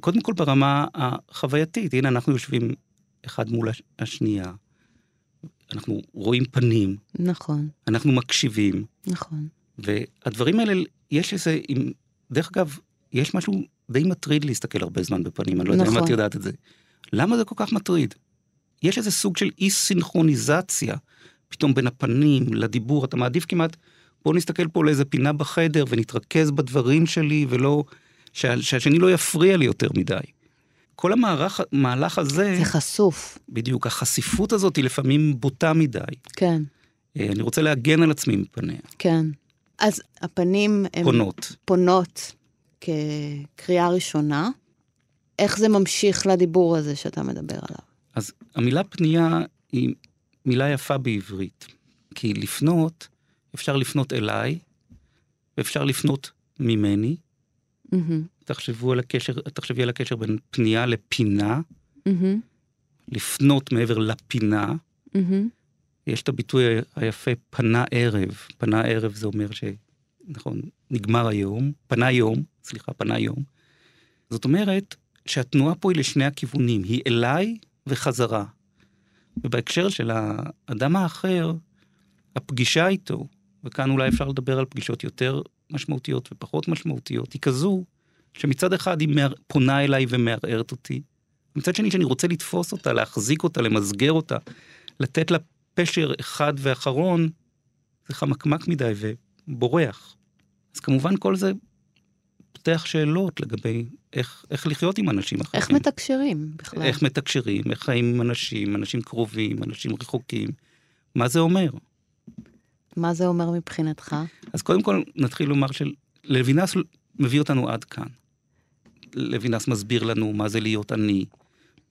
קודם כל ברמה החווייתית, הנה אנחנו יושבים אחד מול השנייה, אנחנו רואים פנים. נכון. אנחנו מקשיבים. נכון. והדברים האלה, יש איזה, עם, דרך אגב, יש משהו די מטריד להסתכל הרבה זמן בפנים, אני לא יודע אם נכון. את יודעת את זה. למה זה כל כך מטריד? יש איזה סוג של אי סינכרוניזציה פתאום בין הפנים לדיבור, אתה מעדיף כמעט, בוא נסתכל פה לאיזה פינה בחדר ונתרכז בדברים שלי ולא, שה, שהשני לא יפריע לי יותר מדי. כל המערך, המהלך הזה, זה חשוף, בדיוק, החשיפות הזאת היא לפעמים בוטה מדי. כן, אה, אני רוצה להגן על עצמי מפניה. כן. אז הפנים פונות. פונות כקריאה ראשונה. איך זה ממשיך לדיבור הזה שאתה מדבר עליו? המילה פנייה היא מילה יפה בעברית. כי לפנות, אפשר לפנות אליי, ואפשר לפנות ממני. תחשבו על הקשר, תחשבי על הקשר בין פנייה לפינה, לפנות מעבר לפינה. יש את הביטוי היפה פנה ערב. פנה ערב זה אומר ש... נכון, נגמר היום, פנה יום, סליחה, פנה יום. זאת אומרת שהתנועה פה היא לשני הכיוונים, היא אליי וחזרה. ובהקשר של האדם האחר, הפגישה איתו, וכאן אולי אפשר לדבר על פגישות יותר משמעותיות ופחות משמעותיות, היא כזו שמצד אחד היא מער... פונה אליי ומערערת אותי, מצד שני שאני רוצה לתפוס אותה, להחזיק אותה, למסגר אותה, לתת לה פשר אחד ואחרון, זה חמקמק מדי ובורח. אז כמובן כל זה פותח שאלות לגבי איך, איך לחיות עם אנשים אחרים. איך מתקשרים בכלל? איך מתקשרים, איך חיים עם אנשים, אנשים קרובים, אנשים רחוקים. מה זה אומר? מה זה אומר מבחינתך? אז קודם כל נתחיל לומר שלוינס מביא אותנו עד כאן. לוינס מסביר לנו מה זה להיות עני,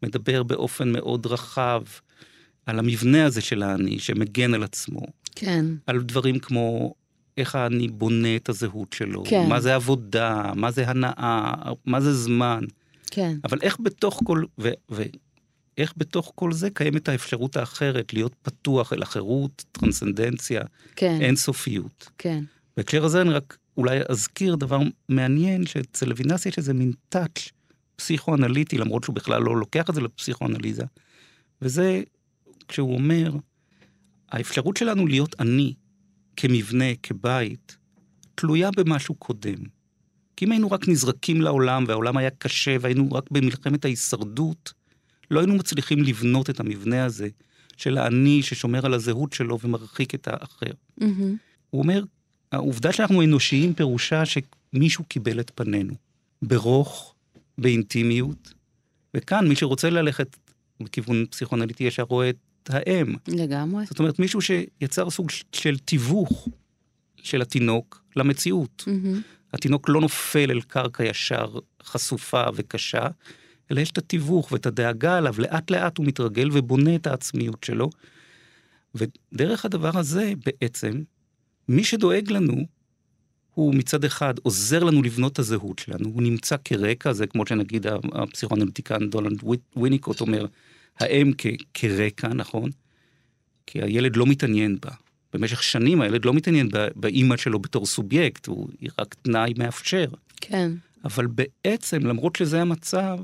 מדבר באופן מאוד רחב על המבנה הזה של האני, שמגן על עצמו, כן, על דברים כמו איך האני בונה את הזהות שלו, כן. מה זה עבודה, מה זה הנאה, מה זה זמן. כן, אבל איך בתוך כל, ו, ואיך בתוך כל זה קיימת האפשרות האחרת, להיות פתוח אל החירות, טרנסצנדנציה, כן, אינסופיות. כן. בהקשר הזה אני רק אולי אזכיר דבר מעניין, שאצל לוינס יש איזה מין טאץ' פסיכואנליטי, למרות שהוא בכלל לא לוקח את זה לפסיכואנליזה, וזה כשהוא אומר, האפשרות שלנו להיות אני, כמבנה, כבית, תלויה במשהו קודם. כי אם היינו רק נזרקים לעולם, והעולם היה קשה, והיינו רק במלחמת ההישרדות, לא היינו מצליחים לבנות את המבנה הזה של האני ששומר על הזהות שלו ומרחיק את האחר. מהמם, הוא אומר, העובדה שאנחנו אנושיים פירושה שמישהו קיבל את פנינו. ברוך, באינטימיות, וכאן מי שרוצה ללכת בכיוון פסיכואנליטי ישר רואה את האם. לגמרי. זאת אומרת, מישהו שיצר סוג של תיווך של התינוק למציאות. מהמם, התינוק לא נופל אל קרקע ישר חשופה וקשה, אלא יש את התיווך ואת הדאגה עליו, לאט לאט הוא מתרגל ובונה את העצמיות שלו. ודרך הדבר הזה בעצם, מי שדואג לנו, הוא מצד אחד עוזר לנו לבנות את הזהות שלנו, הוא נמצא כרקע, זה כמו שנגיד הפסיכואנליטיקן וויט- וויניקוט אומר, האם כ- כרקע, נכון? כי הילד לא מתעניין בה. במשך שנים הילד לא מתעניין ב- באימא שלו בתור סובייקט, הוא היא רק תנאי מאפשר. כן, אבל בעצם, למרות שזה המצב,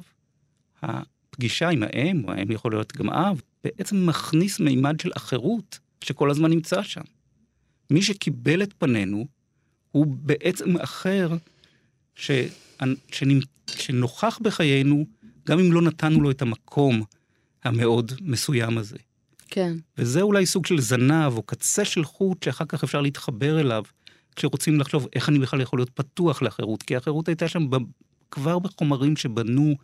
הפגישה עם האם, או האם יכול להיות גם אב, בעצם מכניס מימד של אחרות שכל הזמן נמצא שם. מי שקיבל את פנינו, הוא בעצם אחר ש... שנמ... שנוכח בחיינו, גם אם לא נתנו לו את המקום המאוד מסוים הזה. כן, וזה אולי סוג של זנב או קצה של חוט שאחר כך אפשר להתחבר אליו, כשרוצים לחשוב איך אני בכלל יכול להיות פתוח לחירות, כי החירות הייתה שם ב... כבר בחומרים שבנו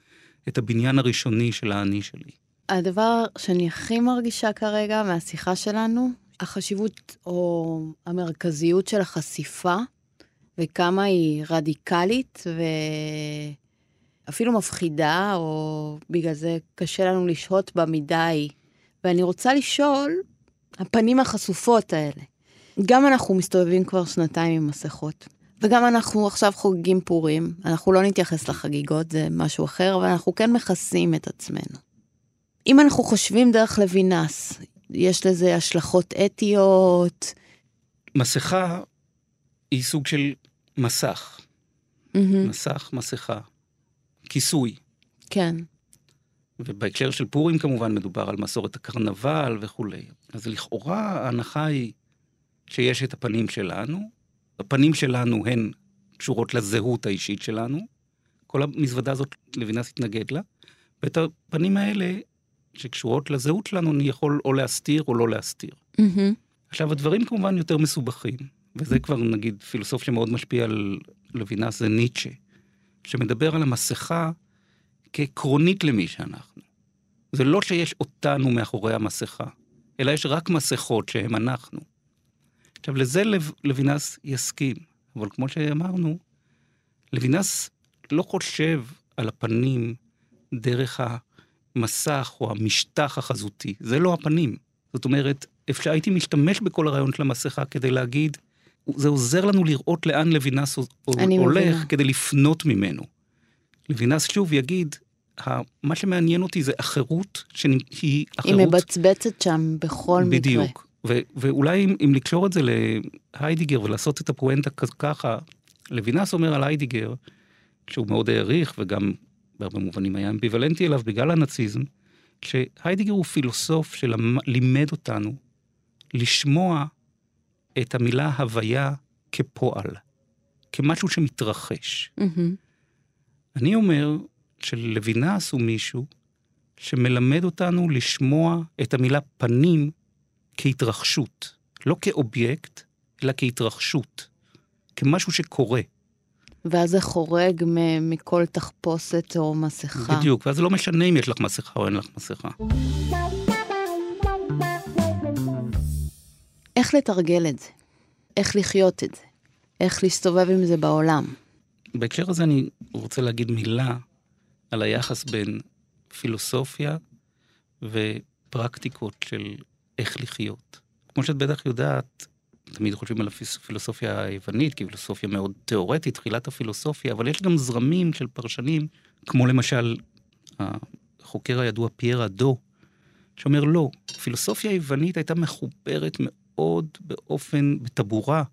את הבניין הראשוני של האני שלי. הדבר שאני הכי מרגישה כרגע מהשיחה שלנו, החשיבות או המרכזיות של החשיפה, וכמה היא רדיקלית ואפילו מפחידה, או בגלל זה קשה לנו לשהות בה מדי. ואני רוצה לשאול, הפנים החשופות האלה, גם אנחנו מסתובבים כבר שנתיים עם מסכות, וגם אנחנו עכשיו חוגגים פורים, אנחנו לא נתייחס לחגיגות, זה משהו אחר, אבל אנחנו כן מכסים את עצמנו. אם אנחנו חושבים דרך לוינס, יש לזה השלכות אתיות. מסכה היא סוג של מסך, מהמם, מסך, מסכה, כיסוי. כן, ובהקשר של פורים כמובן מדובר על מסורת הקרנבל וכולי. אז לכאורה ההנחה היא שיש את הפנים שלנו, הפנים שלנו הן קשורות לזהות האישית שלנו. כל המזוודה הזאת, לוינס התנגד לה. ואת הפנים האלה, שקשורות לזהות שלנו, אני יכול או להסתיר או לא להסתיר. מהמם. עכשיו, הדברים כמובן יותר מסובכים, וזה כבר נגיד פילוסוף שמאוד משפיע על לוינס זה ניטשה, שמדבר על המסכה כעקרונית למי שאנחנו. זה לא שיש אותנו מאחורי המסכה, אלא יש רק מסכות שהם אנחנו. עכשיו, לזה לו, לוינס יסכים, אבל כמו שאמרנו, לוינס לא חושב על הפנים דרך המסך או המשטח החזותי, זה לא הפנים. זאת אומרת, אפשר, הייתי משתמש בכל הרעיון של המסכה כדי להגיד, זה עוזר לנו לראות לאן לוינס הולך מבינה. כדי לפנות ממנו. לוינס שוב יגיד, מה שמעניין אותי זה החירות, שהיא היא החירות... מבצבצת שם בכל מקרה. בדיוק. ואולי אם, אם לקשור את זה להיידיגר ולעשות את הפואנטה ככה, לוינס אומר על היידיגר, שהוא מאוד העריך וגם בהרבה מובנים היה אמביוולנטי אליו בגלל הנאציזם, שהיידיגר הוא פילוסוף שלימד אותנו לשמוע את המילה הוויה כפועל, כמשהו שמתרחש. מהמם. אני אומר שלוינס הוא מישהו שמלמד אותנו לשמוע את המילה פנים כהתרחשות, לא כאובייקט, אלא כהתרחשות, כמשהו שקורה. ואז זה חורג מ- מכל תחפושת או מסכה. בדיוק, ואז לא משנה אם יש לך מסכה או אין לך מסכה. איך לתרגל את זה? איך לחיות את זה? איך להסתובב עם זה בעולם? בהקשר הזה אני רוצה להגיד מילה על היחס בין פילוסופיה ופרקטיקות של איך לחיות. כמו שאת בטח יודעת, תמיד חושבים על הפילוסופיה היוונית כפילוסופיה מאוד תיאורטית, תחילת הפילוסופיה, אבל יש גם זרמים של פרשנים, כמו למשל החוקר הידוע פייר אדו, שאומר לא, הפילוסופיה היוונית הייתה מחוברת מאוד באופן, בטבורה,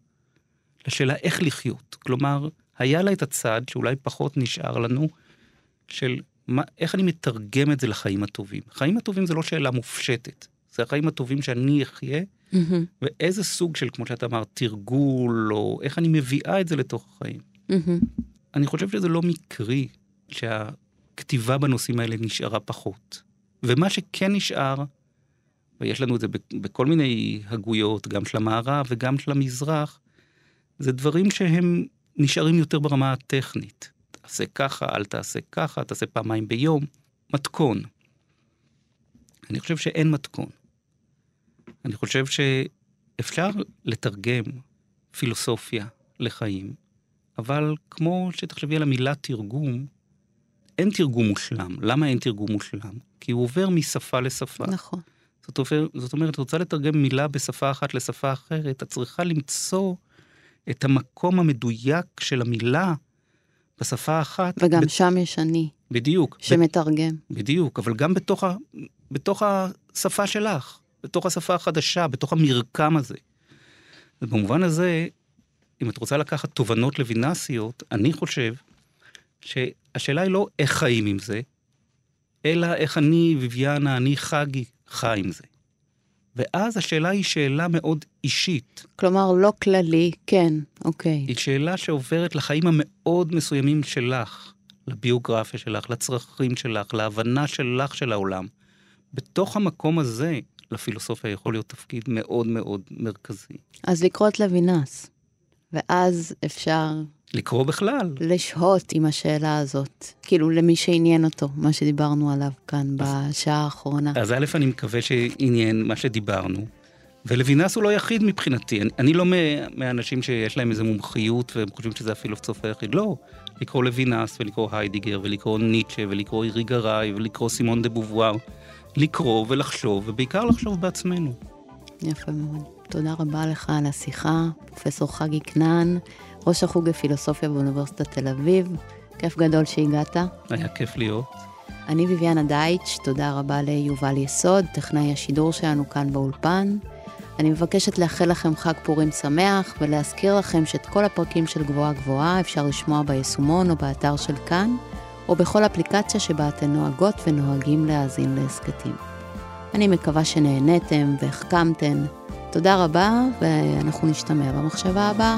לשאלה איך לחיות. כלומר, היה לה את הצד שאולי פחות נשאר לנו, של מה, איך אני מתרגם את זה לחיים הטובים. חיים הטובים זה לא שאלה מופשטת, זה החיים הטובים שאני אחיה, מהמם, ואיזה סוג של, כמו שאתה אמרת, תרגול, או איך אני מביאה את זה לתוך החיים. מהמם. אני חושב שזה לא מקרי שהכתיבה בנושאים האלה נשארה פחות. ומה שכן נשאר, ויש לנו את זה בכ- בכל מיני הגויות, גם של המערב וגם של המזרח, זה דברים שהם נשארים יותר ברמה הטכנית. תעשה ככה, אל תעשה ככה, תעשה פעמיים ביום. מתכון. אני חושב שאין מתכון. אני חושב שאפשר לתרגם פילוסופיה לחיים, אבל כמו שתחשבי על המילה תרגום, אין תרגום מושלם. למה אין תרגום מושלם? כי הוא עובר משפה לשפה. נכון. זאת, זאת אומרת, רוצה לתרגם מילה בשפה אחת לשפה אחרת, את צריכה למצוא את המקום המדויק של המילה בשפה האחת. וגם ב- שם יש אני בדיוק. ב- שמתרגם. בדיוק, אבל גם בתוך, ה, בתוך השפה שלך, בתוך השפה החדשה, בתוך המרקם הזה. ובמובן הזה, אם את רוצה לקחת תובנות לוינסיות, אני חושב שהשאלה היא לא איך חיים עם זה, אלא איך אני, ביביאנה, אני חגי, חי עם זה. ואז השאלה היא שאלה מאוד אישית. כלומר, לא כללי, כן, אוקיי. היא שאלה שעוברת לחיים המאוד מסוימים שלך, לביוגרפיה שלך, לצרכים שלך, להבנה שלך של העולם. בתוך המקום הזה, לפילוסופיה יכול להיות תפקיד מאוד מאוד מרכזי. אז לקרוא את לוינס, ואז אפשר לקרוא בכלל. לשהות עם השאלה הזאת. כאילו, למי שעניין אותו, מה שדיברנו עליו כאן בשעה האחרונה. אז א', אני מקווה שעניין מה שדיברנו. ולוינס הוא לא יחיד מבחינתי. אני, אני לא מה- מהאנשים שיש להם איזו מומחיות והם חושבים שזה הפילוסוף היחיד. לא. לקרוא לוינס ולקרוא היידיגר ולקרוא ניטשה ולקרוא אירי גראי ולקרוא סימון דה בובואר. לקרוא ולחשוב, ובעיקר לחשוב בעצמנו. יפה מאוד. תודה רבה לך על השיחה, פרופסור חגי כנען, ראש החוג לפילוסופיה באוניברסיטת תל אביב. כיף גדול שהגעת. היה כיף להיות. אני ביביאנה דייטש, תודה רבה ליובל יסוד, טכנאי השידור שלנו כאן באולפן. אני מבקשת לאחל לכם חג פורים שמח ולהזכיר לכם שאת כל הפרקים של גבוהה גבוהה אפשר לשמוע ביישומון או באתר של כאן, או בכל אפליקציה שבה אתן נוהגות ונוהגים להאזין להסכתים. אני מקווה שנהניתם והחכמתן. תודה רבה, ואנחנו נשתמע במחשבה הבאה.